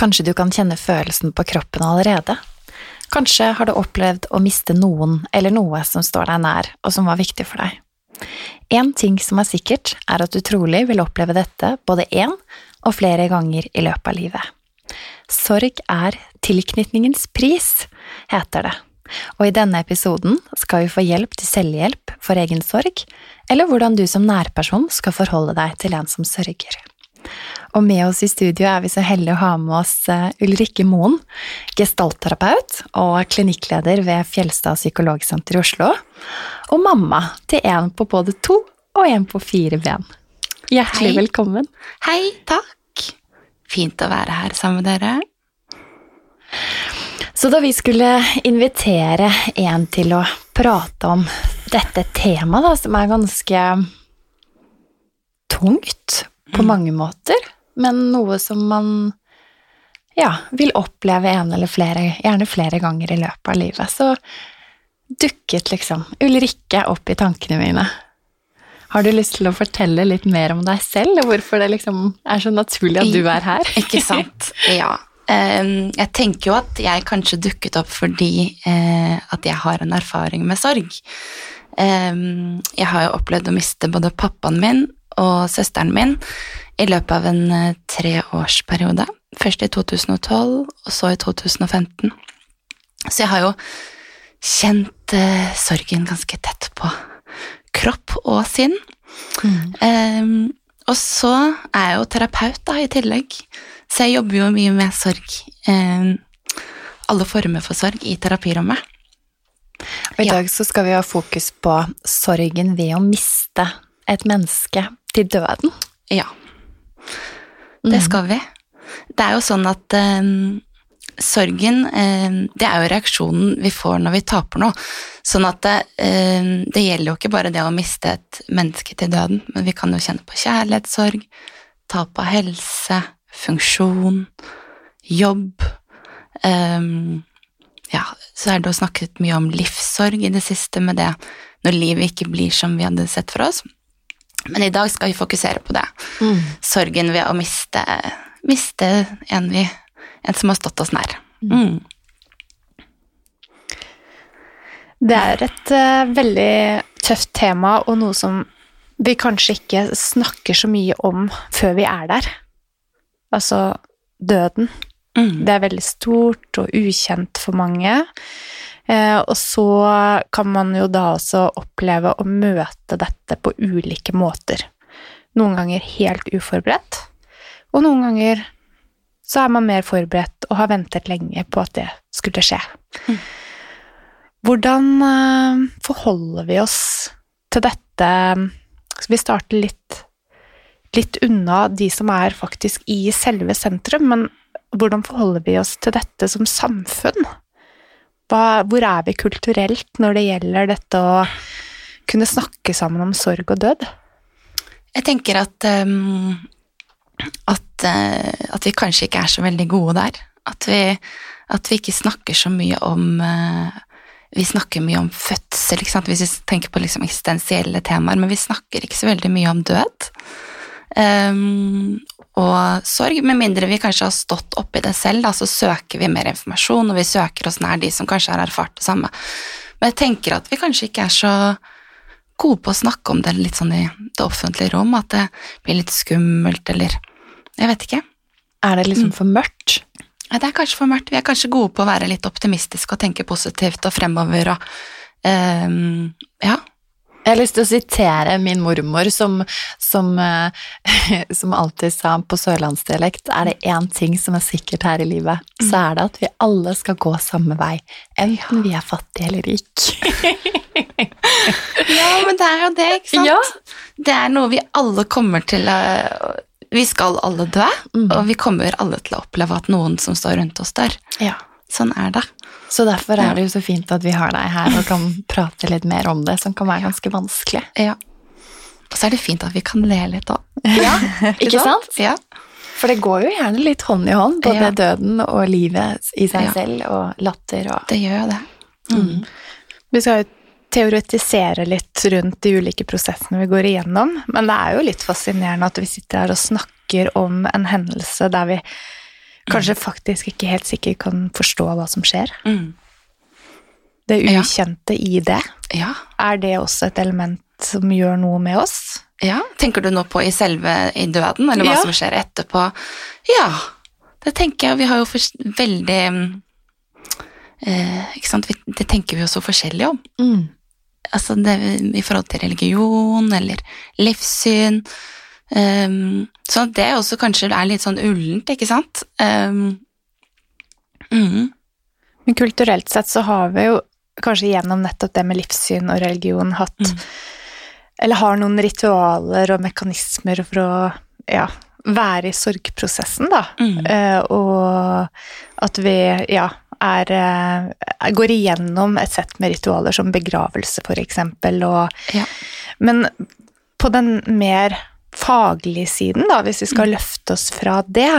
Kanskje du kan kjenne følelsen på kroppen allerede? Kanskje har du opplevd å miste noen eller noe som står deg nær, og som var viktig for deg. En ting som er sikkert, er at du trolig vil oppleve dette både én og flere ganger i løpet av livet. Sorg er tilknytningens pris, heter det, og i denne episoden skal vi få hjelp til selvhjelp for egen sorg, eller hvordan du som nærperson skal forholde deg til en som sørger. Og med oss i studio er vi så heldige å ha med oss eh, Ulrikke Moen, gestaltterapeut og klinikkleder ved Fjelstad psykologsenter i Oslo, og mamma til en på både to og en på fire ben. Hjertelig Hei. velkommen. Hei, takk. Fint å være her sammen med dere. Så da vi skulle invitere en til å prate om dette temaet, da, som er ganske tungt på mm. mange måter, men noe som man ja, vil oppleve en eller flere, gjerne flere ganger i løpet av livet, så dukket liksom Ulrikke opp i tankene mine. Har du lyst til å fortelle litt mer om deg selv, og hvorfor det liksom er så naturlig at du er her? Ikke sant. Ja. Jeg tenker jo at jeg kanskje dukket opp fordi eh, at jeg har en erfaring med sorg. Jeg har jo opplevd å miste både pappaen min og søsteren min i løpet av en eh, treårsperiode. Først i 2012, og så i 2015. Så jeg har jo kjent eh, sorgen ganske tett på kropp og sinn. Mm. Um, og så er jeg jo terapeut da, i tillegg, så jeg jobber jo mye med sorg. Um, alle former for sorg i terapirommet. Og i ja. dag så skal vi ha fokus på sorgen ved å miste et menneske til døden. Ja. Det mhm. skal vi. Det er jo sånn at um, sorgen, eh, det er jo reaksjonen vi får når vi taper noe. Sånn at det, eh, det gjelder jo ikke bare det å miste et menneske til døden, men vi kan jo kjenne på kjærlighetssorg, tap av helse, funksjon, jobb. Um, ja, så er det jo snakket mye om livssorg i det siste med det når livet ikke blir som vi hadde sett for oss. Men i dag skal vi fokusere på det. Mm. Sorgen ved å miste, miste en, vi, en som har stått oss nær. Mm. Det er et uh, veldig tøft tema, og noe som vi kanskje ikke snakker så mye om før vi er der. Altså døden. Mm. Det er veldig stort og ukjent for mange. Eh, og så kan man jo da også oppleve å møte dette på ulike måter. Noen ganger helt uforberedt, og noen ganger så er man mer forberedt og har ventet lenge på at det skulle skje. Mm. Hvordan eh, forholder vi oss til dette? Skal vi starte litt, litt unna de som er faktisk i selve sentrum, men hvordan forholder vi oss til dette som samfunn? Hva, hvor er vi kulturelt når det gjelder dette å kunne snakke sammen om sorg og død? Jeg tenker at, um, at, uh, at vi kanskje ikke er så veldig gode der. At vi, at vi ikke snakker så mye om uh, Vi snakker mye om fødsel, hvis vi tenker på liksom eksistensielle temaer, men vi snakker ikke så veldig mye om død. Um, og sorg, med mindre vi kanskje har stått oppi det selv, da, så søker vi mer informasjon, og vi søker oss nær de som kanskje har erfart det samme. Men jeg tenker at vi kanskje ikke er så gode på å snakke om det litt sånn i det offentlige rom, at det blir litt skummelt, eller Jeg vet ikke. Er det liksom for mørkt? Ja, det er kanskje for mørkt. Vi er kanskje gode på å være litt optimistiske og tenke positivt og fremover og um, Ja. Jeg har lyst til å sitere min mormor, som, som, eh, som alltid sa på sørlandsdialekt er det én ting som er sikkert her i livet, så er det at vi alle skal gå samme vei, enten vi er fattige eller rik. Ja, men det er jo det, ikke sant? Ja. Det er noe vi alle kommer til å Vi skal alle dø, Mm. og vi kommer alle til å oppleve at noen som står rundt oss, dør. Ja. Sånn er det. Så derfor er det jo så fint at vi har deg her og kan prate litt mer om det, som kan være ganske vanskelig. Ja. Og så er det fint at vi kan le litt òg. Ja, ikke sant? Ja. For det går jo gjerne litt hånd i hånd, både Ja. døden og livet i seg Ja. selv, og latter og Det gjør jo det. Mm. Vi skal jo teoretisere litt rundt de ulike prosessene vi går igjennom, men det er jo litt fascinerende at vi sitter her og snakker om en hendelse der vi kanskje faktisk ikke helt sikkert kan forstå hva som skjer. Mm. Det Ja. ukjente i det. Ja. Er det også et element som gjør noe med oss? ja. Tenker du nå på i selve i døden, eller hva Ja. som skjer etterpå? Ja, det tenker jeg. Vi har jo for, veldig mm, eh, Ikke sant, det tenker vi jo så forskjellig om. mm. altså det, i forhold til religion eller livssyn. Um, så det også kanskje er litt sånn ullent, ikke sant? Um, mm, Men kulturelt sett så har vi jo kanskje gjennom nettopp det med livssyn og religion hatt Mm. Eller har noen ritualer og mekanismer for å ja, være i sorgprosessen, da. mm, Uh, og at vi ja, er, uh, går igjennom et sett med ritualer som begravelse, eksempel. Og, Ja. Men på den mer faglige siden, da, hvis vi skal løfte oss fra det,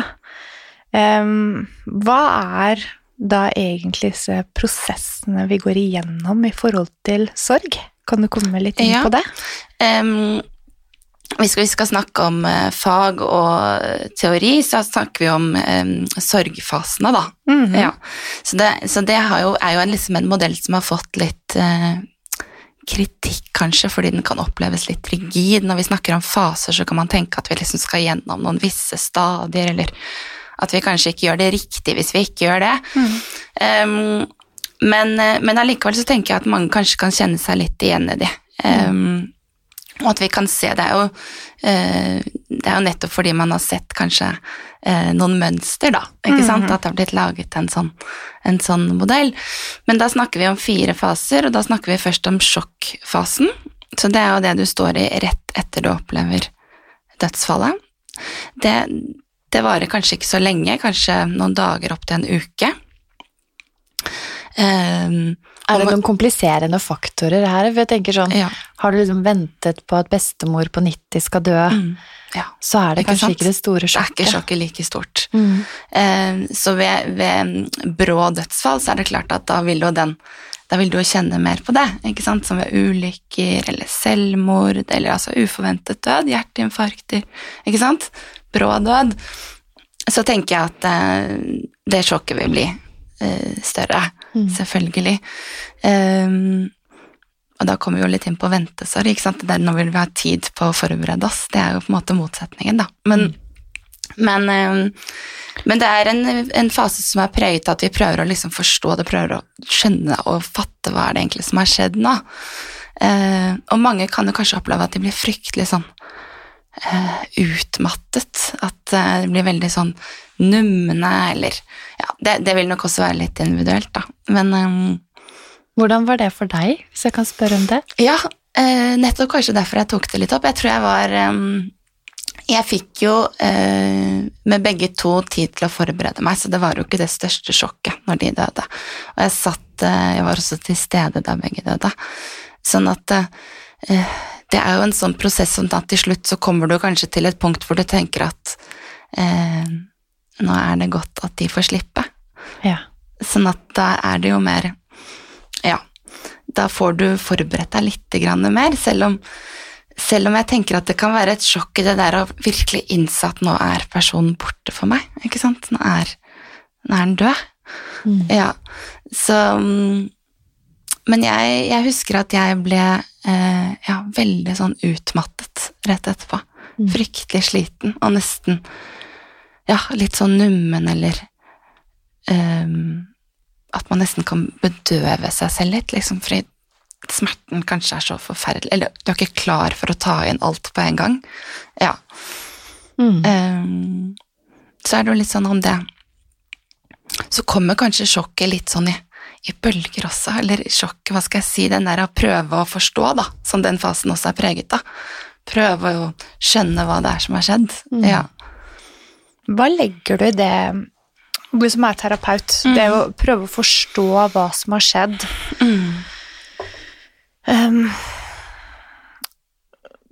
hva er da egentlig disse prosessene vi går igjennom i forhold til sorg? Kan du komme litt inn på det? um, hvis vi skal snakke om eh, fag og teori, så snakker vi om um, sorgfasene, da. Mhm. Ja. Så det, så det jo, er jo en, liksom en modell som har fått litt eh, kritikk, kanskje, fordi den kan oppleves litt rigid. Når vi snakker om faser, så kan man tenke at vi liksom skal gjennom noen visse stadier, eller at vi kanskje ikke gjør det riktig hvis vi ikke gjør det. Um, men, eh, men allikevel så tenker jeg at mange kanskje kan kjenne seg litt igjen i det. Um, og at vi kan se Det er jo, eh, det er jo nettopp fordi man har sett kanskje eh, noen mønster, da. Ikke sant? At det har blitt laget en sånn, en sånn modell. Men da snakker vi om fire faser, og da snakker vi først om sjokkfasen. Så det er jo det du står i rett etter du opplever dødsfallet. Det, det varer kanskje ikke så lenge, kanskje noen dager opp til en uke. Um, Er det noen kompliserende faktorer her? For jeg tenker sånn, ja. Har du liksom ventet på at bestemor på 90 skal dø, Mm, ja. så er det Ikke kanskje sant? ikke det store sjokket. Det er ikke sjokket. like stort. Mm. Eh, Så ved, ved brå dødsfall så er det klart at da vil jo den da vil du jo kjenne mer på det, ikke sant? som ved ulykker eller selvmord, eller altså uforventet død, hjerteinfarkter, ikke sant? Brå død. Så tenker jeg at eh, det sjokket vil bli større, Mm. selvfølgelig. Um, og da kommer vi jo litt inn på ventesorg, ikke sant? Det er nå vil vi ha tid på å forberede oss, det er jo på en måte motsetningen, da. Men men, eh, men det er en, en fase som er preget av at vi prøver å liksom forstå det, prøver å skjønne og fatte hva er det egentlig som har skjedd nå. Eh, og mange kan jo kanskje oppleve at de blir fryktelig sånn eh, utmattet. At eh, det blir veldig sånn numne, eller Ja, det, det vil nok også være litt individuelt, da. Men um, Hvordan var det for deg, hvis jeg kan spørre om det? ja, uh, nettopp kanskje derfor jeg tok det litt opp. Jeg tror jeg var um, Jeg fikk jo eh, med begge to tid til å forberede meg, så det var jo ikke det største sjokket når de døde. Og jeg satt eh, Jeg var også til stede da begge døde. Sånn at eh, det er jo en sånn prosess som at til slutt så kommer du kanskje til et punkt hvor du tenker at eh, nå er det godt at de får slippe. Ja. Sånn at da er det jo mer Ja, da får du forberedt deg litt grann mer, selv om, selv om jeg tenker at det kan være et sjokk i det der å virkelig innse at nå er personen borte for meg. Ikke sant? Nå er, nå er den død. Mm. Ja, så mm, Men jeg, jeg husker at jeg ble eh, ja, veldig sånn utmattet rett etterpå. Mm. Fryktelig sliten og nesten ja, litt sånn nummen eller um, At man nesten kan bedøve seg selv litt, liksom, fordi smerten kanskje er så forferdelig Eller du er ikke klar for å ta inn alt på en gang. Ja. Mm. Um, så er det jo litt sånn om det Så kommer kanskje sjokket litt sånn i, i bølger også, eller sjokk, hva skal jeg si, den der å prøve å forstå, da, som den fasen også er preget av. Prøve å skjønne hva det er som har skjedd. Mm. Ja. Hva legger du i det, du som er terapeut, det å prøve å forstå hva som har skjedd? Um,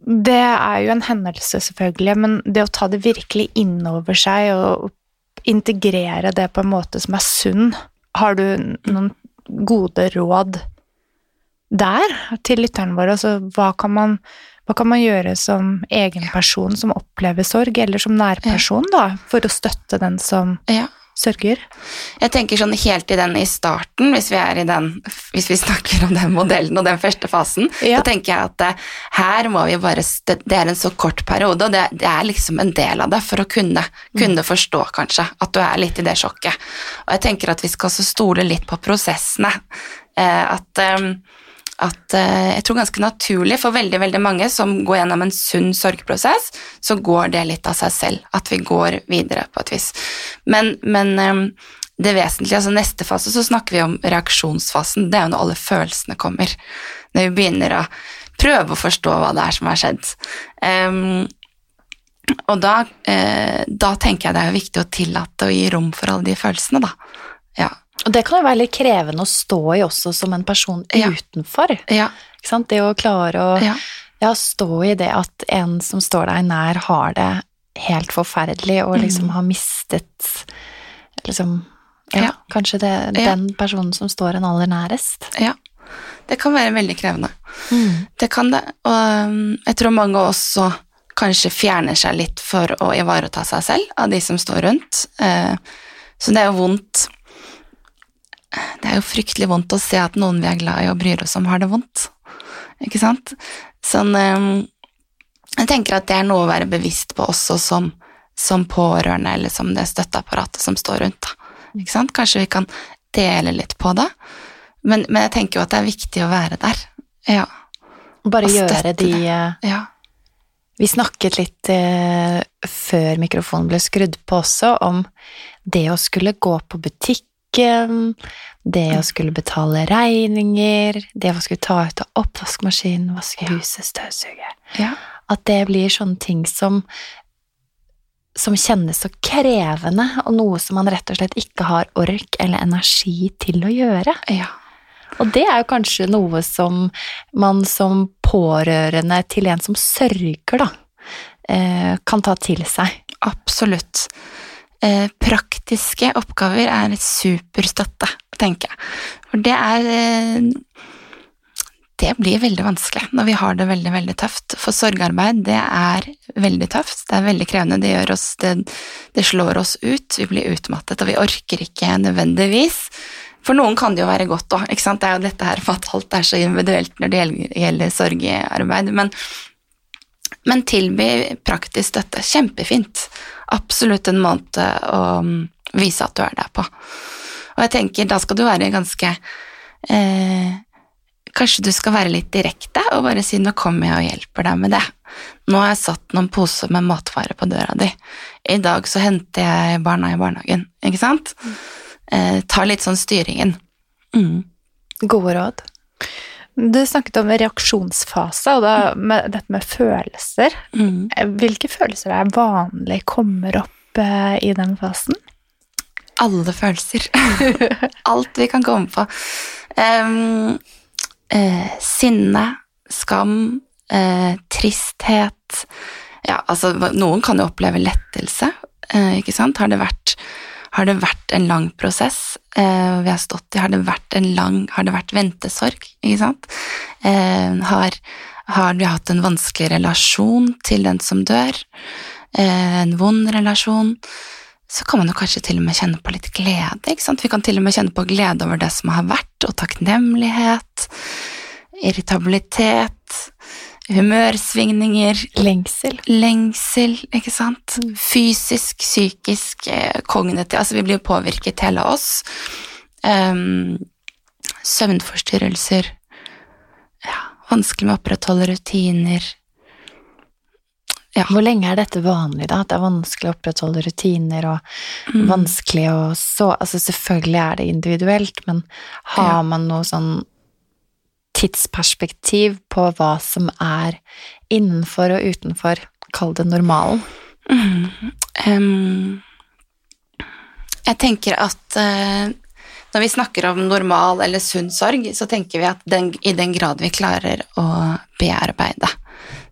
det er jo en hendelse, selvfølgelig, men det å ta det virkelig inn over seg og integrere det på en måte som er sunn, har du noen gode råd der til lytterne våre? Altså, hva kan man hva kan man gjøre som egen person som opplever sorg, eller som nærperson, da, for å støtte den som ja. Sørger? Jeg tenker sånn helt i den i starten, hvis vi er i den Hvis vi snakker om den modellen og den første fasen, Ja. så tenker jeg at eh, her må vi bare Det er en så kort periode, og det, det er liksom en del av det for å kunne, kunne forstå, kanskje, at du er litt i det sjokket. Og jeg tenker at vi skal også stole litt på prosessene. Eh, at eh, at eh, jeg tror ganske naturlig for veldig veldig mange som går gjennom en sunn sorgprosess, så går det litt av seg selv, at vi går videre på et vis. Men, men eh, det vesentlige, altså neste fase, så snakker vi om reaksjonsfasen. Det er jo når alle følelsene kommer. Når vi begynner å prøve å forstå hva det er som har skjedd. Um, og da, eh, da tenker jeg det er viktig å tillate å gi rom for alle de følelsene, da. Ja. Og det kan jo være litt krevende å stå i også som en person Ja. utenfor. Ja. Det å klare å ja. ja, stå i det at en som står deg nær, har det helt forferdelig og liksom har mistet liksom ja, kanskje det, den personen som står en aller nærest. ja. Det kan være veldig krevende. Det kan det, og um, jeg tror mange også kanskje fjerner seg litt for å ivareta seg selv av de som står rundt. Eh, Så det er jo vondt Det er jo fryktelig vondt å se at noen vi er glad i og bryr oss om, har det vondt. Ikke sant? Sånn eh, Jeg tenker at det er noe å være bevisst på også som, som pårørende, eller som det støtteapparatet som står rundt. Da. Ikke sant? Kanskje vi kan dele litt på det. Men, men jeg tenker jo at det er viktig å være der. Ja. Bare Og gjøre de eh, ja. Vi snakket litt eh, før mikrofonen ble skrudd på også, om det å skulle gå på butikken, det å skulle betale regninger, det å skulle ta ut av oppvaskmaskinen, vaske huset, støvsuge. ja. At det blir sånne ting som som kjennes så krevende, og noe som man rett og slett ikke har ork eller energi til å gjøre. Ja. Og det er jo kanskje noe som man som pårørende til en som sørger, da, eh, kan ta til seg. Absolutt. Eh, praktiske oppgaver er superstøtte, tenker jeg. For det er eh, Det blir veldig vanskelig når vi har det veldig, veldig tøft. For sorgarbeid, det er veldig tøft. Det er veldig krevende. Det gjør oss Det, det slår oss ut. Vi blir utmattet, og vi orker ikke nødvendigvis. For noen kan det jo være godt òg. Det er jo dette her for at alt er så individuelt når det gjelder sorgarbeid. Men men tilby praktisk støtte. Kjempefint. Absolutt en måte å mm, vise at du er der på. Og jeg tenker, da skal du være ganske eh, Kanskje du skal være litt direkte og bare si 'nå kommer jeg og hjelper deg med det'. Nå har jeg satt noen poser med matvarer på døra di. I dag så henter jeg barna i barnehagen, ikke sant? Eh, ta litt sånn styringen. Mm. Gode råd. Du snakket om reaksjonsfase, og da med dette med følelser. Mm. Hvilke følelser er vanlig kommer opp eh, i den fasen? Alle følelser. Alt vi kan komme på. Um, eh, sinne, skam, eh, tristhet Ja, altså, noen kan jo oppleve lettelse, eh, ikke sant? Har det vært, har det vært en lang prosess eh, vi har stått i? Har det vært en lang Har det vært ventesorg, ikke sant? Eh, har, har vi hatt en vanskelig relasjon til den som dør? Eh, en vond relasjon? så kan man jo kanskje til og med kjenne på litt glede. ikke sant? Vi kan til og med kjenne på glede over det som har vært, og takknemlighet, irritabilitet, humørsvingninger, Lengsel. lengsel, ikke sant? Fysisk, psykisk, eh, kognitiv Altså, vi blir påvirket hele oss. Um, søvnforstyrrelser. Ja, vanskelig med å opprettholde rutiner. Ja. Hvor lenge er dette vanlig, da? At det er vanskelig å opprettholde rutiner og Mm. vanskelig å så Altså, selvfølgelig er det individuelt, men har Ja. man noe sånn tidsperspektiv på hva som er innenfor og utenfor, kall det normalen? Mm. Um, jeg tenker at uh, når vi snakker om normal eller sunn sorg, så tenker vi at den, i den grad vi klarer å bearbeide.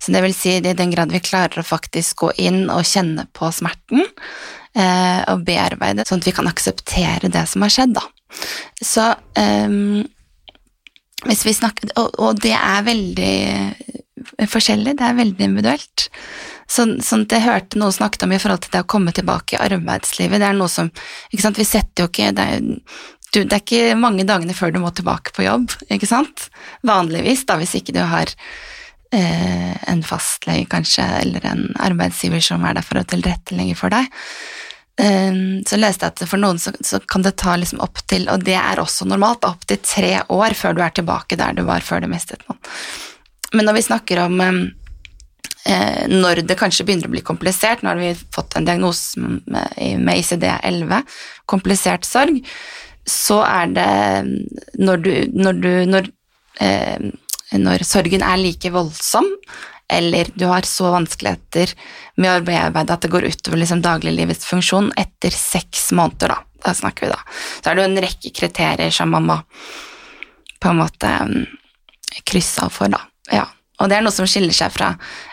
Så det vil si i den grad vi klarer å faktisk gå inn og kjenne på smerten, uh, og bearbeide, sånn at vi kan akseptere det som har skjedd, da. Så vi snakker, og, og det er veldig forskjellig, det er veldig individuelt. Sånn, sånn at jeg hørte noe snakket om i forhold til det å komme tilbake i arbeidslivet. Det er noe som ikke sant, Vi setter jo ikke det er, du, det er ikke mange dagene før du må tilbake på jobb, ikke sant? Vanligvis, da, hvis ikke du har eh, en fastlege, kanskje, eller en arbeidsgiver som er der for å tilrettelegge for deg. Eh, så leste jeg at for noen så, så kan det ta liksom opp til, og det er også normalt, opp til tre år før du er tilbake der du var før du mistet noen. Men når vi snakker om eh, eh, når det kanskje begynner å bli komplisert, nå har vi fått en diagnose med, med ICD-11, komplisert sorg, så er det når du, når, du, når, eh, når sorgen er like voldsom, eller du har så vanskeligheter med å bearbeide at det går utover liksom dagliglivets funksjon etter seks måneder, da. Da snakker vi da. Så er det jo en rekke kriterier som man må på en måte um, krysse av for, da. Ja. Og det er noe som skiller seg fra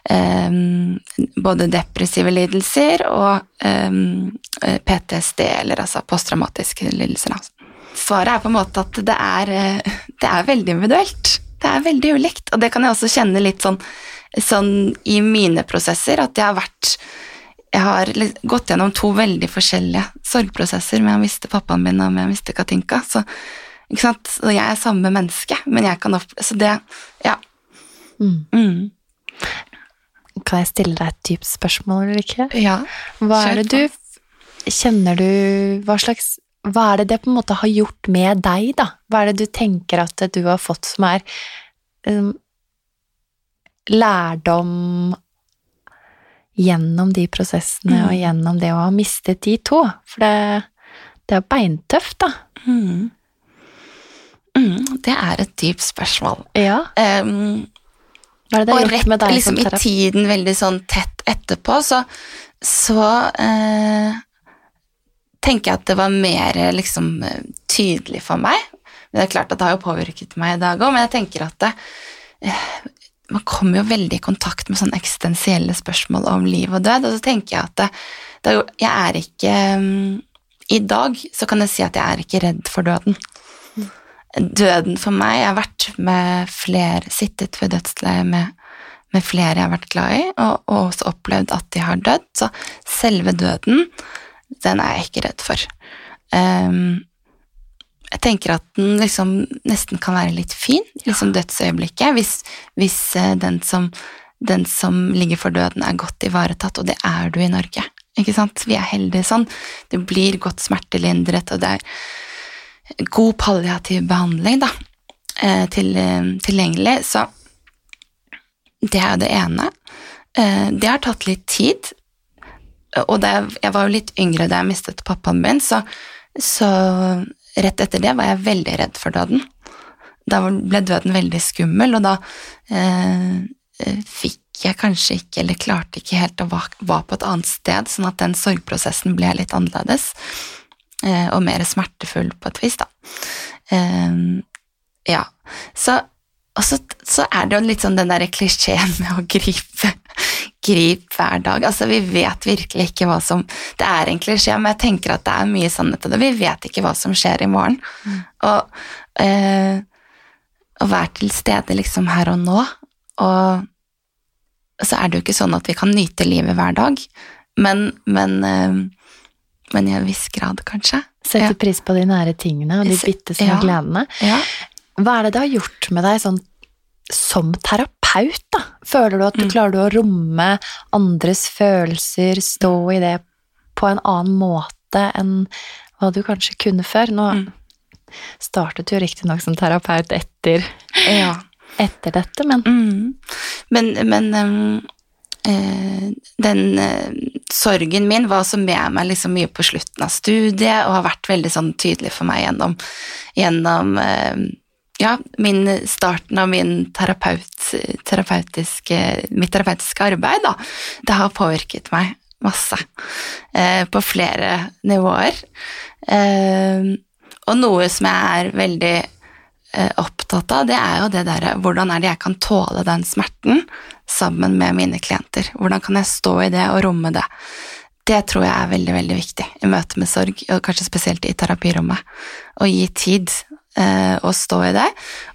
um, både depressive lidelser og um, PTSD, eller altså posttraumatiske lidelser. Altså. Svaret er på en måte at det er, eh, det er veldig individuelt. Det er veldig ulikt, og det kan jeg også kjenne litt sånn, sånn i mine prosesser, at jeg har vært jeg har gått gjennom to veldig forskjellige sorgprosesser med å miste pappaen min og med å miste Katinka. Så, ikke sant? Og jeg er samme menneske, men jeg kan oppleve Så det Ja. Mm. Mm. Kan jeg stille deg et dypt spørsmål eller ikke? Ja. Hva er det du Kjenner du Hva slags Hva er det det på en måte har gjort med deg, da? Hva er det du tenker at du har fått som er um, lærdom gjennom de prosessene og Mm. gjennom det å ha mistet de to? For det, det er beintøft, da. Mm. Mm, det er et dypt spørsmål. Ja. Um, og rett liksom, som i tiden veldig sånn tett etterpå, så, så uh, tenker jeg at det var mer liksom eh, tydelig for meg. Men det er klart at det har jo påvirket meg i dag òg, men jeg tenker at det, eh, man kommer jo veldig i kontakt med sånne eksistensielle spørsmål om liv og død, og så tenker jeg at det, det jeg er ikke um, I dag så kan jeg si at jeg er ikke redd for døden. Døden for meg Jeg har vært med flere, sittet ved dødsleiet med, med, flere jeg har vært glad i, og, og også opplevd at de har dødd, så selve døden, den er jeg ikke redd for. Um, jeg tenker at den liksom nesten kan være litt fin, liksom dødsøyeblikket, hvis, hvis eh, den, som, den, som, ligger for døden, er godt ivaretatt, og det er du i Norge. Ikke sant? Vi er heldige sånn. Det blir godt smertelindret, og det er god palliativ behandling da, eh, til, eh, tilgjengelig. Så det er jo det ene. Det har tatt litt tid, og jeg, jeg var jo litt yngre da jeg mistet pappaen min, så, så rett etter det var jeg veldig redd for døden. Da ble døden veldig skummel, og da eh, eh, fikk jeg kanskje ikke, eller klarte ikke helt å være på et annet sted, sånn at den sorgprosessen ble litt annerledes. Eh, og mer smertefull på et vis, da. Eh, ja. Så, og så, så, er det jo litt sånn den derre klisjeen med å gripe grip hver dag. Altså, vi vet virkelig ikke hva som Det er en klisjé, men jeg tenker at det er mye sannhet i det. Vi vet ikke hva som skjer i morgen. Mm. Og eh, å være til stede liksom her og nå, og så er det jo ikke sånn at vi kan nyte livet hver dag, men, men, eh, men i en viss grad, kanskje. Sette ja. pris på de nære tingene og de bitte små ja. gledene. Ja. Hva er det det har gjort med deg sånn som terapeut, da? Føler du at du mm. klarer å romme andres følelser, stå i det på en annen måte enn hva du kanskje kunne før? Nå mm. startet du jo riktignok som terapeut etter, ja. etter dette, men mm. Men, men um, eh, den eh, sorgen min var også med meg liksom mye på slutten av studiet og har vært veldig sånn tydelig for meg gjennom, gjennom eh, ja, min, starten av min terapeut, terapeutiske, mitt terapeutiske arbeid, da, det har påvirket meg masse. Eh, på flere nivåer. Eh, og noe som jeg er veldig eh, opptatt av, det er jo det derre hvordan er det jeg kan tåle den smerten sammen med mine klienter? Hvordan kan jeg stå i det og romme det? Det tror jeg er veldig veldig viktig i møte med sorg, og kanskje spesielt i terapirommet. Å gi tid eh, å stå i det.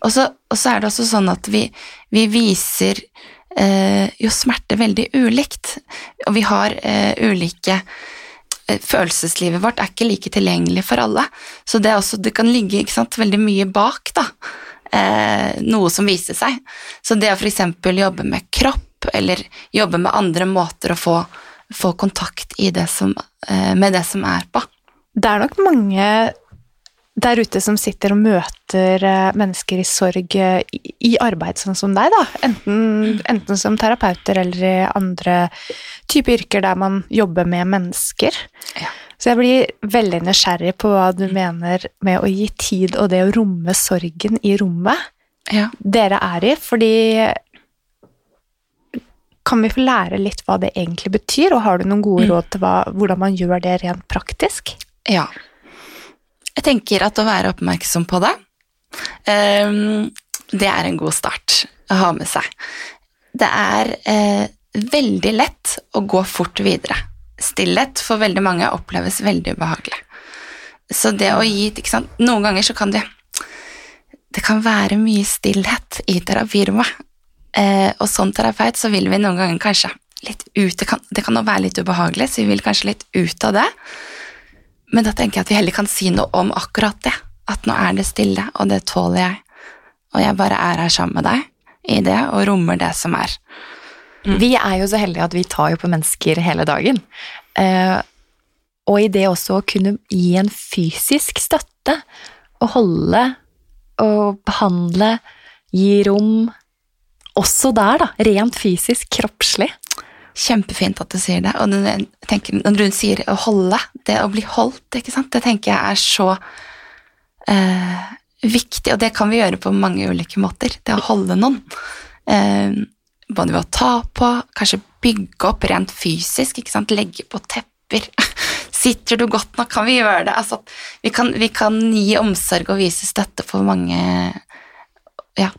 Og så, og så, er det også sånn at vi, vi viser eh, jo smerte veldig ulikt, og vi har eh, ulike eh, Følelseslivet vårt er ikke like tilgjengelig for alle, så det, også, det kan ligge sant, veldig mye bak, da. Eh, noe som viser seg. Så det å f.eks. jobbe med kropp, eller jobbe med andre måter å få, få kontakt det som, eh, med det som er på. Det er nok mange der ute som sitter og møter eh, mennesker i sorg eh, i arbeid sånn som deg, da. Enten, enten som terapeuter eller i andre typer yrker der man jobber med mennesker. Ja. Så jeg blir veldig nysgjerrig på hva du mener med å gi tid og det å romme sorgen i rommet ja. dere er i, fordi kan vi få lære litt hva det egentlig betyr, og har du noen gode mm. råd til hva, hvordan man gjør det rent praktisk? Ja, jeg tenker at å være oppmerksom på det, um, det er en god start å ha med seg. Det er uh, veldig lett å gå fort videre. Stillhet for veldig mange oppleves veldig ubehagelig. Så det å gi? Noen ganger så kan det Det kan være mye stillhet i terapirommet. Uh, og som terapeut så vil vi noen ganger kanskje litt ut Det kan, det være litt ubehagelig, så vi vil kanskje litt ut av det. Men da tenker jeg at vi heller kan si noe om akkurat det. At nå er det stille, og det tåler jeg. Og jeg bare er her sammen med deg i det, og rommer det som er. Mm. Vi er jo så heldige at vi tar jo på mennesker hele dagen. Eh, og i det også å kunne gi en fysisk støtte, og holde og behandle, gi rom Også der, da. Rent fysisk, kroppslig. Kjempefint at du sier det. Og jeg tenker, når du sier å holde, det å bli holdt, det tenker jeg er så eh, viktig, og det kan vi gjøre på mange ulike måter. Det å holde noen. Eh, både ved å ta på, kanskje bygge opp rent fysisk, legge på tepper. Sitter du godt nok, kan vi gjøre det? Altså, vi, kan, vi kan gi omsorg og vise støtte på mange, ja,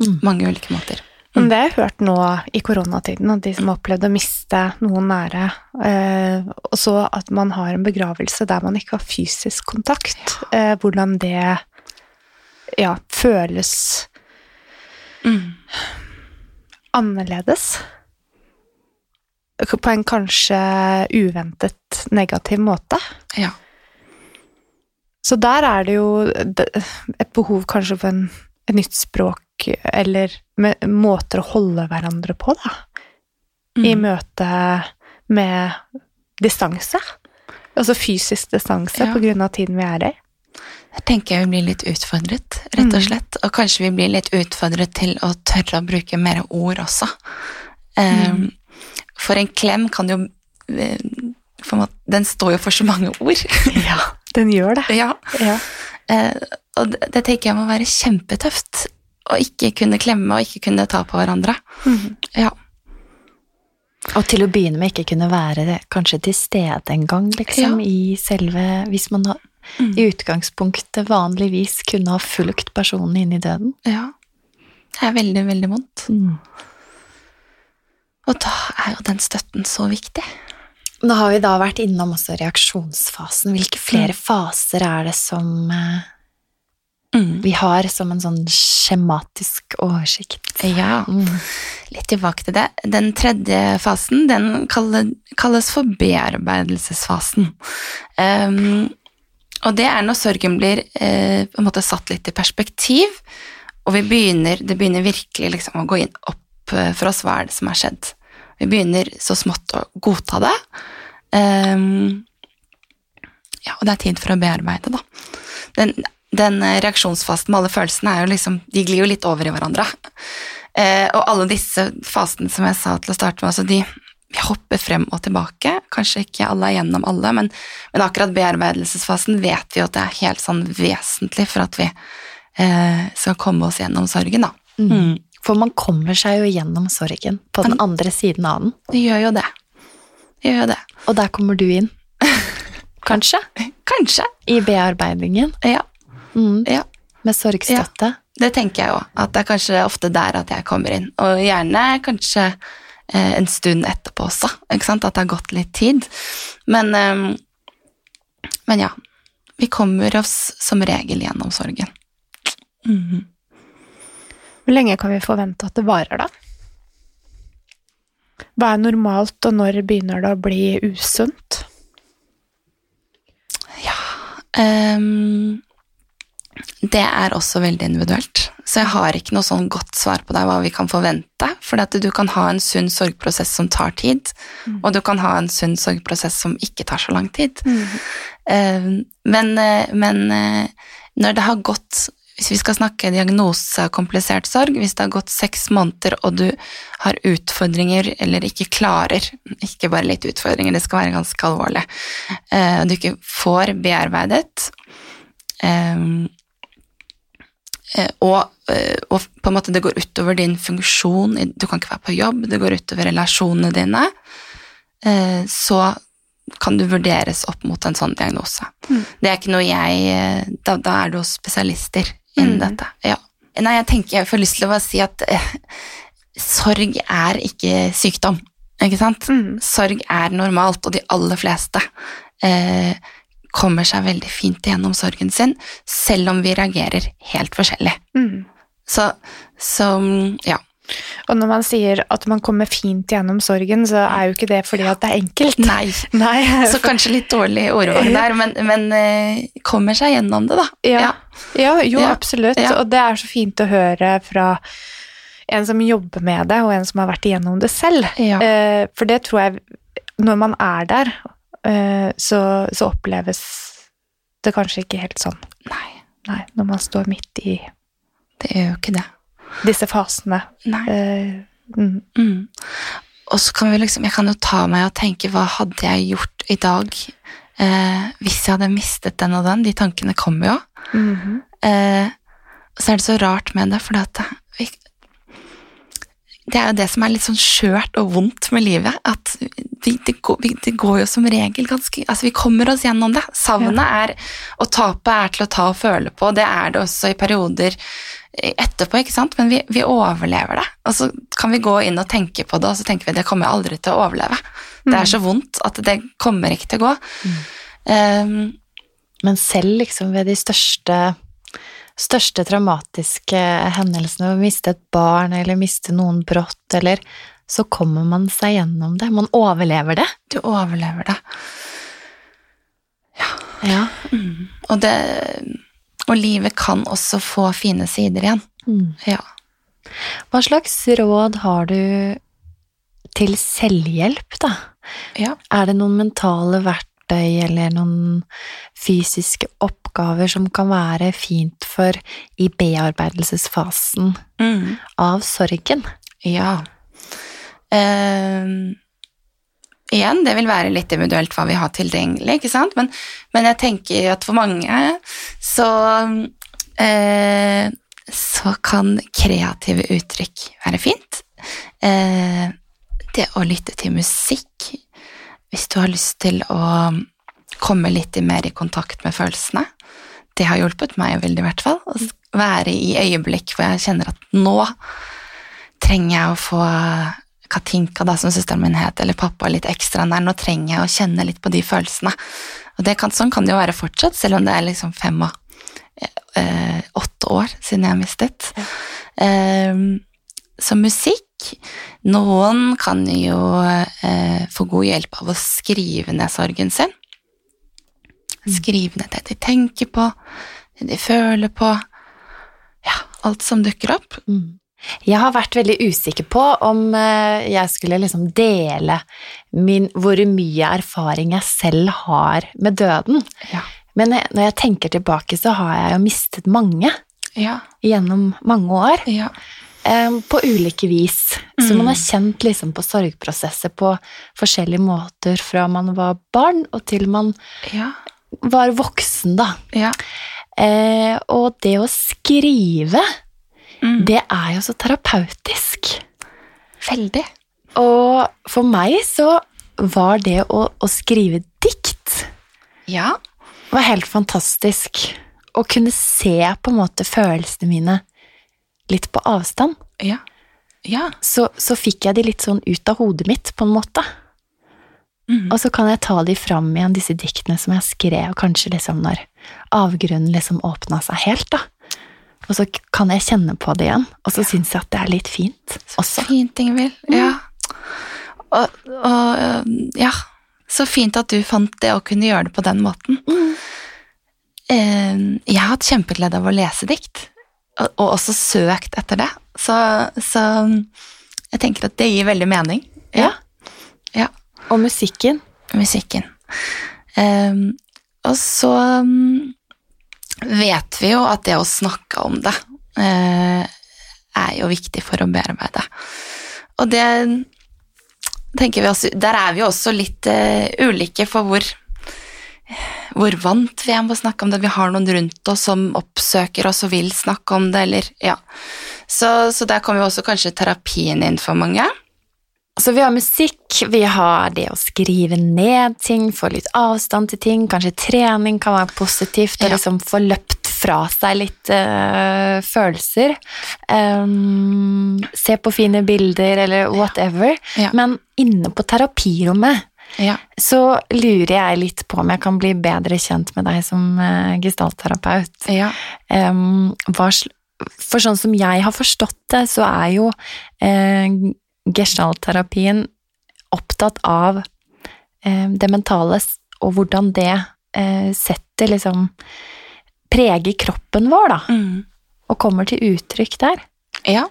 Mm. mange ulike måter. Men det har jeg hørt nå i koronatiden, at de som har opplevd å miste noen nære, eh, og så at man har en begravelse der man ikke har fysisk kontakt, eh, hvordan det ja, føles Mm. annerledes. På en kanskje uventet negativ måte. Ja. Så der er det jo et behov kanskje for en, et nytt språk, eller med måter å holde hverandre på, da. I Mm. møte med distanse. Altså fysisk distanse Ja. på grunn av tiden vi er i. Jeg tenker jeg vi blir litt utfordret, rett og Mm. slett. Og kanskje vi blir litt utfordret til å tørre å bruke mer ord også. Um, Mm. For en klem kan jo eh, måte- Den står jo for så mange ord. Ja, den gjør det. ja. Ja. Eh, og det, det tenker jeg må være kjempetøft. Å ikke kunne klemme og ikke kunne ta på hverandre. Mm. Ja. Og til å begynne med ikke kunne være kanskje til stede en gang, liksom, Ja. i selve Hvis man har, Mm. i utgangspunktet vanligvis kunne ha fulgt personen inn i døden. ja. Det er veldig, veldig vondt. Mm. Og da er jo den støtten så viktig. Nå har vi da vært innom også reaksjonsfasen. Hvilke flere faser er det som eh, Mm. vi har som en sånn skjematisk oversikt? Ja. Mm. Litt tilbake til det. Den tredje fasen den kalles for bearbeidelsesfasen. Um, og det er når sorgen blir eh, på en måte satt litt i perspektiv, og vi begynner, det begynner virkelig liksom å gå inn opp eh, for oss hva er det som har skjedd. Vi begynner så smått å godta det. Um, ja, og det er tid for å bearbeide, da. Den, den eh, reaksjonsfasen med alle følelsene er jo liksom, de glir jo litt over i hverandre. Eh, og alle disse fasene som jeg sa til å starte med, altså de vi hopper frem og tilbake. Kanskje ikke alle er gjennom alle, men, men akkurat bearbeidelsesfasen vet vi jo at det er helt sånn vesentlig for at vi eh, skal komme oss gjennom sorgen, da. Mm. For man kommer seg jo gjennom sorgen på den Man- andre siden av den, Det gjør jo det. Det gjør jo det. og der kommer du inn. Kanskje? Kanskje. I bearbeidingen. Ja. Mm. ja. Med sorgstøtte. Det tenker jeg òg. At det er kanskje ofte der at jeg kommer inn. Og gjerne kanskje eh, en stund etterpå også. At det har gått litt tid. Men, eh, men ja. Vi kommer oss som regel gjennom sorgen. Mhm. Hvor lenge kan vi forvente at det varer, da? Hva er normalt, og når begynner det å bli usunt? Ehm, det er også veldig individuelt. Så jeg har ikke noe sånn godt svar på deg hva vi kan forvente. For du kan ha en sunn sorgprosess som tar tid, og du kan ha en sunn sorgprosess som ikke tar så lang tid. Mm. men, eh, men eh, når det har gått hvis vi skal snakke diagnose og komplisert sorg, hvis det har gått seks måneder og du har utfordringer eller ikke klarer, ikke bare litt utfordringer, det skal være ganske alvorlig, eh, og du ikke får bearbeidet, eh, eh, og, eh, og på en måte det går utover din funksjon, du kan ikke være på jobb, det går utover relasjonene dine, eh, så kan du vurderes opp mot en sånn diagnose. Mm. Det er ikke noe jeg eh, Da, da er du hos spesialister innen Mm. dette. Ja. Nei, jeg tenker jeg får lyst til å bare si at eh, sorg er ikke sykdom, ikke sant? Mm. Sorg er normalt, og de aller fleste eh, kommer seg veldig fint gjennom sorgen sin, selv om vi reagerer helt forskjellig. Mm. Så, så ja. Og når man sier at man kommer fint gjennom sorgen, så er jo ikke det fordi at det er enkelt. Nei. Nei. Så kanskje litt dårlig ordvalg der, men, men eh, kommer seg gjennom det, da. Ja. Ja, jo, Ja. absolutt. Ja. Og det er så fint å høre fra en som jobber med det, og en som har vært igjennom det selv. Eh, for det tror jeg Når man er der, så, så oppleves det kanskje ikke helt sånn. Nei, Nei, når man står midt i det er jo ikke det. disse fasene. Nei. Uh, mm. Mm. Og så kan vi liksom, jeg kan jo ta meg og tenke hva hadde jeg gjort i dag eh, hvis jeg hadde mistet den og den? De tankene kommer jo. Mhm. Eh, så er det så rart med det, for det at det er jo det som er litt sånn skjørt og vondt med livet. At vi, det, går, vi, det går jo som regel ganske Altså, vi kommer oss gjennom det. Savnet er Og tapet er til å ta og føle på. Det er det også i perioder etterpå, ikke sant? Men vi, vi overlever det. Og så kan vi gå inn og tenke på det, og så tenker vi det kommer jeg aldri til å overleve. Det er så vondt at det kommer ikke til å gå. Um, Men selv liksom ved de største største traumatiske hendelsene, å miste et barn eller miste noen brått, eller så kommer man seg gjennom det. Man overlever det. du overlever det. Ja. Mm. Og, det, og livet kan også få fine sider igjen. Mm. Ja. Hva slags råd har du til selvhjelp, da? ja. Er det noen mentale verktøy eller noen fysiske oppgaver som kan være fint for i bearbeidelsesfasen Mm. av sorgen? Ja. Uh, igjen, det vil være litt individuelt hva vi har tilgjengelig, ikke sant? Men, men jeg tenker at for mange så uh, så kan kreative uttrykk være fint. Eh, det å lytte til musikk, hvis du har lyst til å komme litt mer i kontakt med følelsene, det har hjulpet meg veldig i hvert fall. Å være i øyeblikk hvor jeg kjenner at nå trenger jeg å få Katinka, da, som søsteren min het, eller pappa litt ekstra nær. Nå trenger jeg å kjenne litt på de følelsene. Og det kan, sånn kan det jo være fortsatt, selv om det er liksom fem og eh, åtte år siden jeg har mistet. Eh, så musikk Noen kan jo eh, få god hjelp av å skrive ned sorgen sin. Skrive ned det de tenker på, det de føler på. Ja, alt som dukker opp. Mm. Jeg har vært veldig usikker på om eh, jeg skulle liksom dele min, hvor mye erfaring jeg selv har med døden. Ja. Men når jeg tenker tilbake, så har jeg jo mistet mange Ja, gjennom mange år. ja. På ulike vis. Så Mm. man har kjent liksom på sorgprosesser på forskjellige måter fra man var barn og til man ja, var voksen, da. ja. Eh, og det å skrive, Mm. det er jo så terapeutisk. Veldig. Og for meg så var det å, å skrive dikt Ja. var helt fantastisk. Å kunne se på en måte følelsene mine litt på avstand. Ja. Ja. Så, så fikk jeg de litt sånn ut av hodet mitt, på en måte. Mm. Og så kan jeg ta de fram igjen, disse diktene som jeg skrev, kanskje liksom når avgrunnen liksom åpna seg helt, da. Og så kan jeg kjenne på det igjen, og så syns jeg at det er litt fint også. Fint, Ingvild. Ja. Og, og ja, så fint at du fant det å kunne gjøre det på den måten. Mm. Jeg har hatt kjempeglede av å lese dikt, og, og også søkt etter det. Så, så jeg tenker at det gir veldig mening. Ja. Ja. Og musikken. musikken. Um, og så um, vet vi jo at det å snakke om det uh, er jo viktig for å bearbeide. Og det tenker vi også Der er vi jo også litt uh, ulike for hvor hvor vant vi er med å snakke om det. Vi har noen rundt oss som oppsøker oss og vil snakke om det, eller ja. Så, så der kommer jo også kanskje terapien inn for mange. Så vi har musikk, vi har det å skrive ned ting, få litt avstand til ting, kanskje trening kan være positivt, og Ja. liksom få løpt fra seg litt øh, følelser. Um, se på fine bilder, eller whatever. Ja. Men inne på terapirommet Ja. så lurer jeg litt på om jeg kan bli bedre kjent med deg som uh, gestaltterapeut. Ja. Um, for sånn som jeg har forstått det, så er jo eh, gestaltterapien opptatt av eh, det mentale og hvordan det eh, setter liksom Preger kroppen vår, da, Mm. og kommer til uttrykk der. Ja.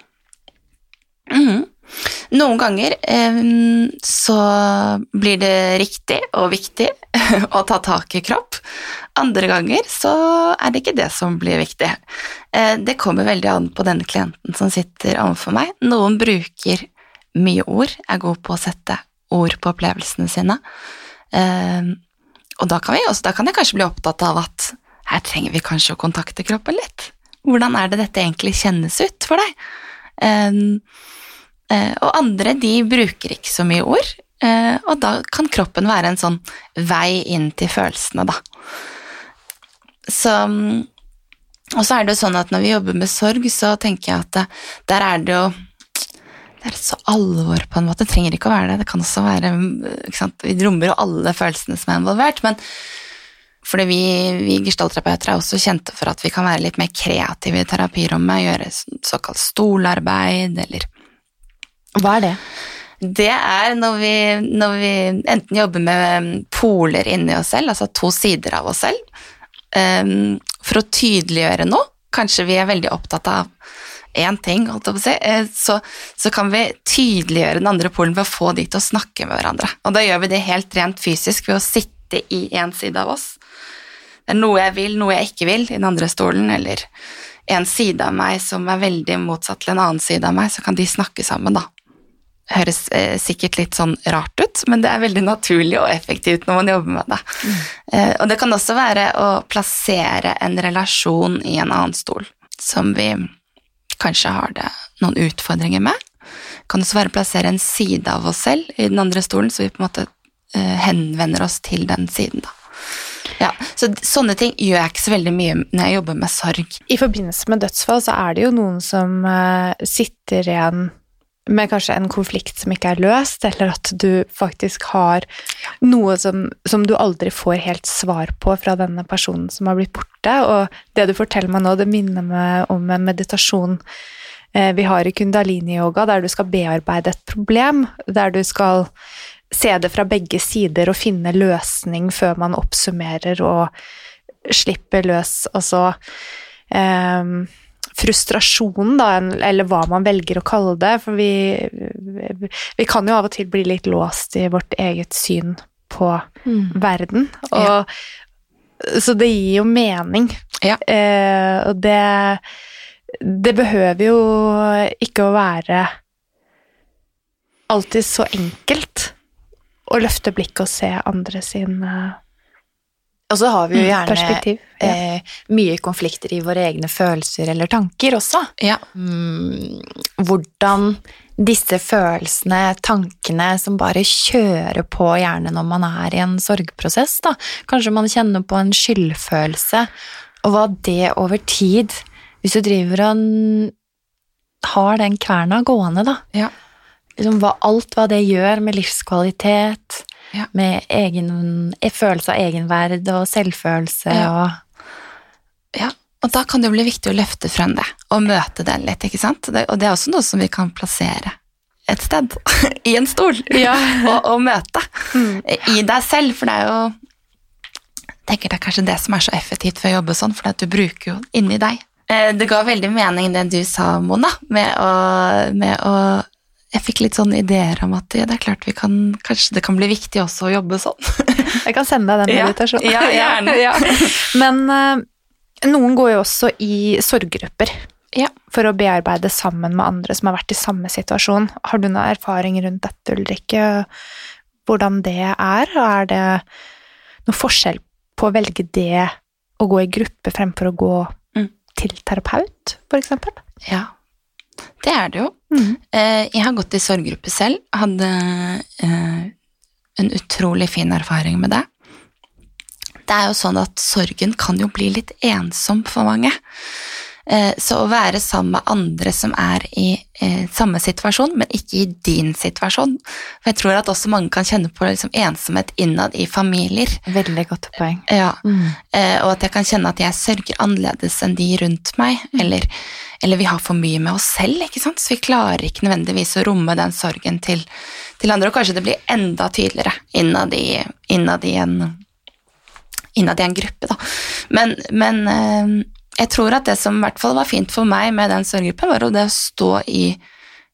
Mhm. Noen ganger så blir det riktig og viktig å ta tak i kropp. Andre ganger så er det ikke det som blir viktig. Eh, det kommer veldig an på denne klienten som sitter overfor meg. Noen bruker mye ord, er god på å sette ord på opplevelsene sine. Og da kan, vi også, da kan jeg kanskje bli opptatt av at her trenger vi kanskje å kontakte kroppen litt. Hvordan er det dette egentlig kjennes ut for deg? Eh, og andre de bruker ikke så mye ord, eh, og da kan kroppen være en sånn vei inn til følelsene, da. Så, og så er det jo sånn at når vi jobber med sorg, så tenker jeg at det, der er det jo det er så alvor, på en måte. Det trenger ikke å være det. Det kan også være sant? Vi rommer jo alle følelsene som er involvert, men fordi vi, vi gestaltterapeuter er også kjente for at vi kan være litt mer kreative i terapirommet, gjøre såkalt stolarbeid, eller Hva er det? Det er når vi, når vi enten jobber med poler inni oss selv, altså to sider av oss selv, um, for å tydeliggjøre noe. Kanskje vi er veldig opptatt av én ting, si, eh, så, så, kan vi tydeliggjøre den andre polen ved å få de til å snakke med hverandre. Og da gjør vi det helt rent fysisk ved å sitte i én side av oss. Det er noe jeg vil, noe jeg ikke vil i den andre stolen, eller en side av meg som er veldig motsatt til en annen side av meg, så kan de snakke sammen, da. Høres eh, sikkert litt sånn rart ut, men det er veldig naturlig og effektivt når man jobber med det. Mm. Eh, og det kan også være å plassere en relasjon i en annen stol, som vi kanskje har det noen utfordringer med. Det Kan også være å plassere en side av oss selv i den andre stolen, så vi på en måte eh, henvender oss til den siden, da. Ja, så Sånne ting gjør jeg ikke så veldig mye når jeg jobber med sorg. I forbindelse med dødsfall så er det jo noen som uh, sitter igjen med kanskje en konflikt som ikke er løst, eller at du faktisk har noe som, som, du aldri får helt svar på fra denne personen som har blitt borte. Og det du forteller meg nå, det minner meg om en meditasjon eh, vi har i kundalini-yoga, der du skal bearbeide et problem, der du skal se det fra begge sider og finne løsning før man oppsummerer og slipper løs, altså eh, frustrasjon, da, eller hva man velger å kalle det. For vi, vi kan jo av og til bli litt låst i vårt eget syn på mm. verden. Og, ja. Så det gir jo mening. Ja. Eh, og det Det behøver jo ikke å være alltid så enkelt å løfte blikket og se andre sin uh, og så har vi jo mm, gjerne ja. eh, mye konflikter i våre egne følelser eller tanker også. Ja. Mm, hvordan disse følelsene, tankene som bare kjører på gjerne når man er i en sorgprosess, da. Kanskje man kjenner på en skyldfølelse, og hva det over tid Hvis du driver og har den kverna gående, da. Ja. Liksom hva, alt hva det gjør med livskvalitet, ja. Med egen, følelse av egenverd og selvfølelse ja. og Ja, og da kan det jo bli viktig å løfte frem det, og møte den litt, ikke sant? Det, og det er også noe som vi kan plassere et sted, i en stol, ja. og, og, møte. Mm. I deg selv, for det er jo tenker Det er kanskje det som er så effektivt for å jobbe sånn, for du bruker jo inni deg. Eh, det ga veldig mening det du sa, Mona, med å, med å jeg fikk litt sånne ideer om at ja, det er klart vi kan, kanskje det kan bli viktig også å jobbe sånn. jeg kan sende deg den meditasjonen. Ja, ja, gjerne. ja. Men uh, noen går jo også i sorggrupper ja. for å bearbeide sammen med andre som har vært i samme situasjon. Har du noen erfaring rundt dette, Ulrikke? Hvordan det er? Er det noen forskjell på å velge det å gå i gruppe fremfor å gå mm. til terapeut, eksempel? Ja, det er det jo. Mm. Eh, jeg har gått i sorggruppe selv. Hadde eh, en utrolig fin erfaring med det. Det er jo sånn at sorgen kan jo bli litt ensom for mange. Eh, så å være sammen med andre som er i eh, samme situasjon, men ikke i din situasjon For jeg tror at også mange kan kjenne på liksom, ensomhet innad i familier. Veldig godt poeng. Ja, mm. Eh, og at jeg kan kjenne at jeg sørger annerledes enn de rundt meg. Mm. Eller, eller, vi har for mye med oss selv, ikke sant? så vi klarer ikke nødvendigvis å romme den sorgen til, til andre. Og kanskje det blir enda tydeligere innad i, innad i en innad i en gruppe, da. Men, men jeg tror at det som i hvert fall var fint for meg med den sorggruppen, var jo det å stå i,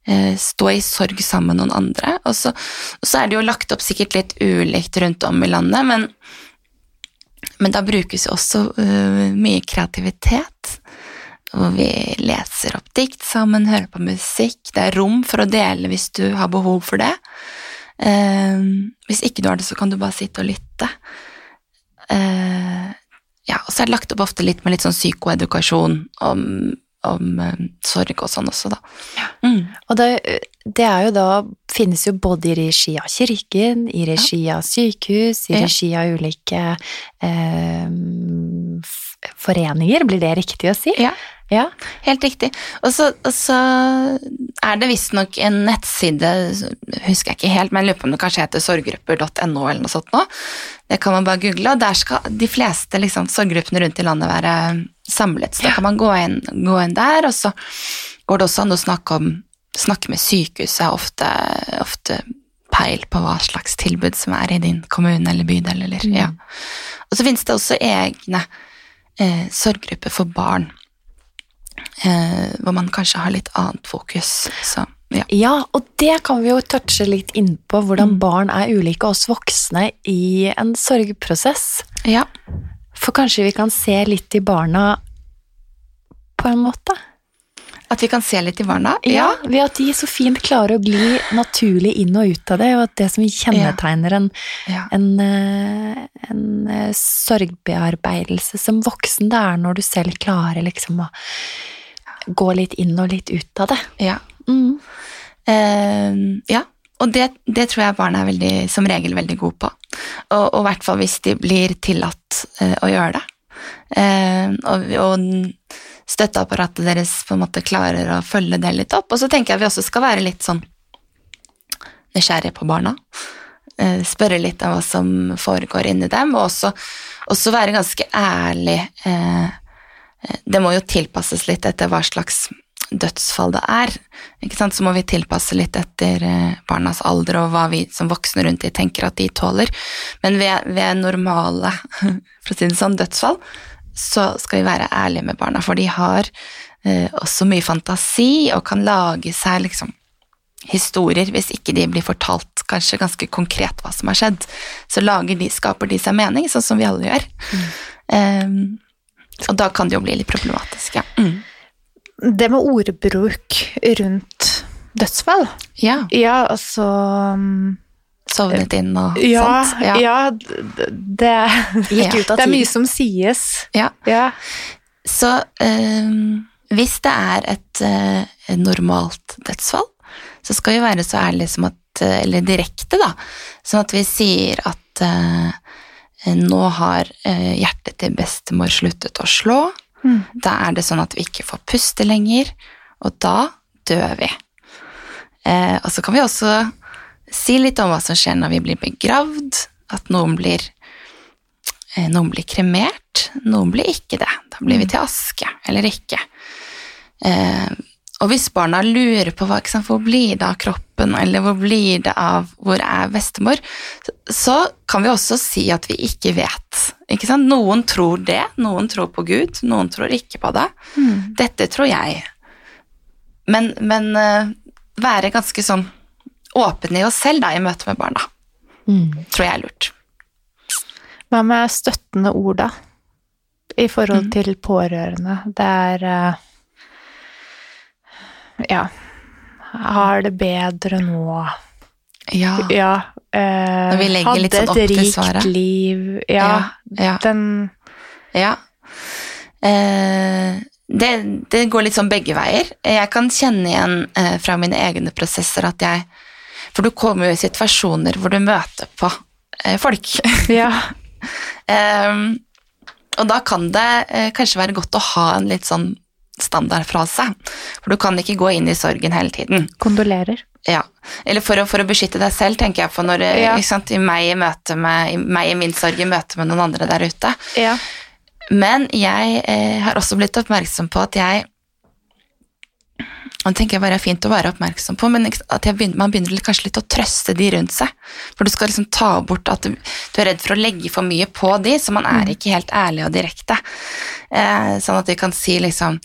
eh, stå i sorg sammen med noen andre. Og så, og så, er det jo lagt opp sikkert litt ulikt rundt om i landet, men, men da brukes jo også uh, mye kreativitet. Hvor vi leser opp dikt sammen, hører på musikk. Det er rom for å dele hvis du har behov for det. Uh, hvis ikke du har det, så kan du bare sitte og lytte. Uh, ja, og så er det lagt opp ofte litt med litt sånn psykoedukasjon om, om um, sorg og sånn også, da. Ja. Mm. Og det, det er jo da Finnes jo både i regi av kirken, i regi av sykehus, i Ja. regi av ulike eh, foreninger, blir det riktig å si? Ja. Ja. Helt riktig. Og så, og så er det visstnok en nettside, husker jeg ikke helt, men jeg lurer på om det kanskje heter sorggrupper.no eller noe sånt nå. Det kan man bare google, og der skal de fleste liksom, sorggruppene rundt i landet være samlet. Så da kan man gå inn, gå inn der, og så går det også an å snakke, om, snakke med sykehuset, ofte, ofte peil på hva slags tilbud som er i din kommune eller bydel. Eller, ja. Og så finnes det også egne eh, sorggrupper for barn eh, hvor man kanskje har litt annet fokus. Så, ja. Ja, og det kan vi jo touche litt inn på, hvordan barn er ulike oss voksne i en sorgprosess. ja. For kanskje vi kan se litt i barna på en måte? At vi kan se litt i barna. Ja, ved at de så fint klarer å gli naturlig inn og ut av det, og at det som kjennetegner en, Ja. en, eh, en eh, sorgbearbeidelse som voksen, det er når du selv klarer liksom å gå litt inn og litt ut av det. Ja. Mm. Uh, ja. Og det, det tror jeg barna er veldig, som regel veldig gode på. Og og i hvert fall hvis de blir tillatt uh, å gjøre det. Uh, og, og støtteapparatet deres på en måte klarer å følge det litt opp. Og så tenker jeg vi også skal være litt sånn nysgjerrige på barna. Eh, spørre litt om hva som foregår inni dem, og også, også være ganske ærlig. Eh, eh, det må jo tilpasses litt etter hva slags dødsfall det er. Ikke sant? Så må vi tilpasse litt etter barnas alder og hva vi som voksne rundt de tenker at de tåler. Men ved, ved normale for å si det sånn, dødsfall så skal vi være ærlige med barna, for de har eh, også mye fantasi og kan lage seg liksom historier hvis ikke de blir fortalt kanskje ganske konkret hva som har skjedd. Så lager de, skaper de seg mening, sånn som vi alle gjør. Eh, og da kan det jo bli litt problematisk, ja. Mm. Det med ordbruk rundt dødsfall Ja, Ja, altså mm, sovnet inn og Ja, sånt. ja. ja det, Gikk ut av det er mye som sies. Ja. Ja. Så ehm, hvis det er et eh, normalt dødsfall, så skal vi være så ærlige som at eh, Eller direkte, da. Sånn at vi sier at eh, nå har eh, hjertet til bestemor sluttet å slå. Mm. Da er det sånn at vi ikke får puste lenger, og da dør vi. Eh, og så kan vi også si litt om hva som skjer når vi blir begravd, at noen blir, eh, noen blir kremert, noen blir ikke det. Da blir vi til aske, eller ikke. Eh, og hvis barna lurer på hva, sant, hvor blir det av kroppen, eller hvor blir det av hvor er bestemor, så, kan vi også si at vi ikke vet. Ikke sant? Noen tror det, noen tror på Gud, noen tror ikke på det. Dette tror jeg. Men, men eh, være ganske sånn åpne i oss selv da, i møte med barna, Mm. tror jeg er lurt. Hva med støttende ord, da? I forhold Mm. til pårørende. Det er eh, Ja. Har det bedre nå. Ja, Ja. eh, Når vi legger litt sånn opp Hadde et rikt svaret. liv. Ja. ja. Den Ja. Eh, det, det går litt sånn begge veier. Jeg kan kjenne igjen eh, fra mine egne prosesser at jeg For du kommer jo i situasjoner hvor du møter på eh, folk. Ja. um, og da kan det eh, kanskje være godt å ha en litt sånn standardfrase. For du kan ikke gå inn i sorgen hele tiden. Kondolerer. Ja. Eller for å, for å beskytte deg selv, tenker jeg på når eh, Ja. sant, i meg i møte med, i meg i min sorg i møte med noen andre der ute. Ja. Men jeg eh, har også blitt oppmerksom på at jeg og det tenker jeg bare er fint å være oppmerksom på, men at jeg begynner, man begynner kanskje litt å trøste de rundt seg. For du skal liksom ta bort at du, du er redd for å legge for mye på de, så man er ikke helt ærlig og direkte. Eh, sånn at de kan si liksom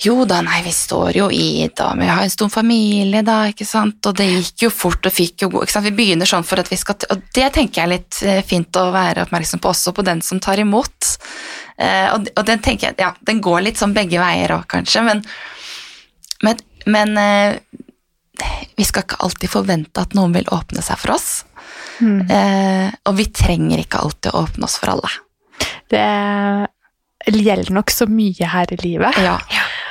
jo da, nei, vi står jo i da, vi har en stor familie da, ikke sant, og det gikk jo fort og fikk jo god, ikke sant, vi begynner sånn for at vi skal, og det tenker jeg er litt eh, fint å være oppmerksom på, også på den som tar imot. Eh, og, og den tenker jeg, ja, den går litt sånn begge veier også, kanskje, men, men, men eh, vi skal ikke alltid forvente at noen vil åpne seg for oss, Mm. eh, og vi trenger ikke alltid å åpne oss for alle. Det gjelder nok så mye her i livet. Ja,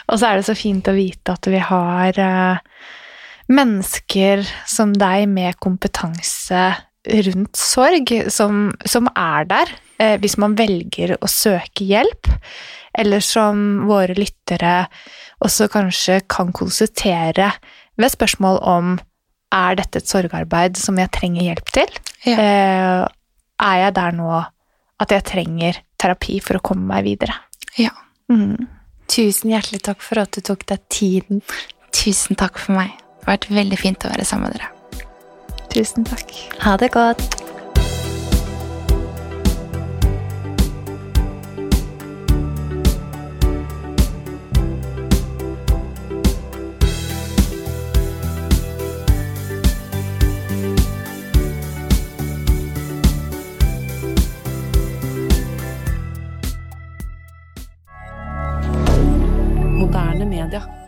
Og så er det så fint å vite at vi har eh, mennesker som deg med kompetanse rundt sorg, som, som er der eh, hvis man velger å søke hjelp, eller som våre lyttere også kanskje kan konsultere ved spørsmål om er dette et sorgarbeid som jeg trenger hjelp til? Ja. Eh, er jeg der nå at jeg trenger terapi for å komme meg videre? Ja. Mm. Tusen hjertelig takk for at du tok deg tiden. Tusen takk for meg. Det har vært veldig fint å være sammen med dere. Tusen takk. Ha det godt. milliardaire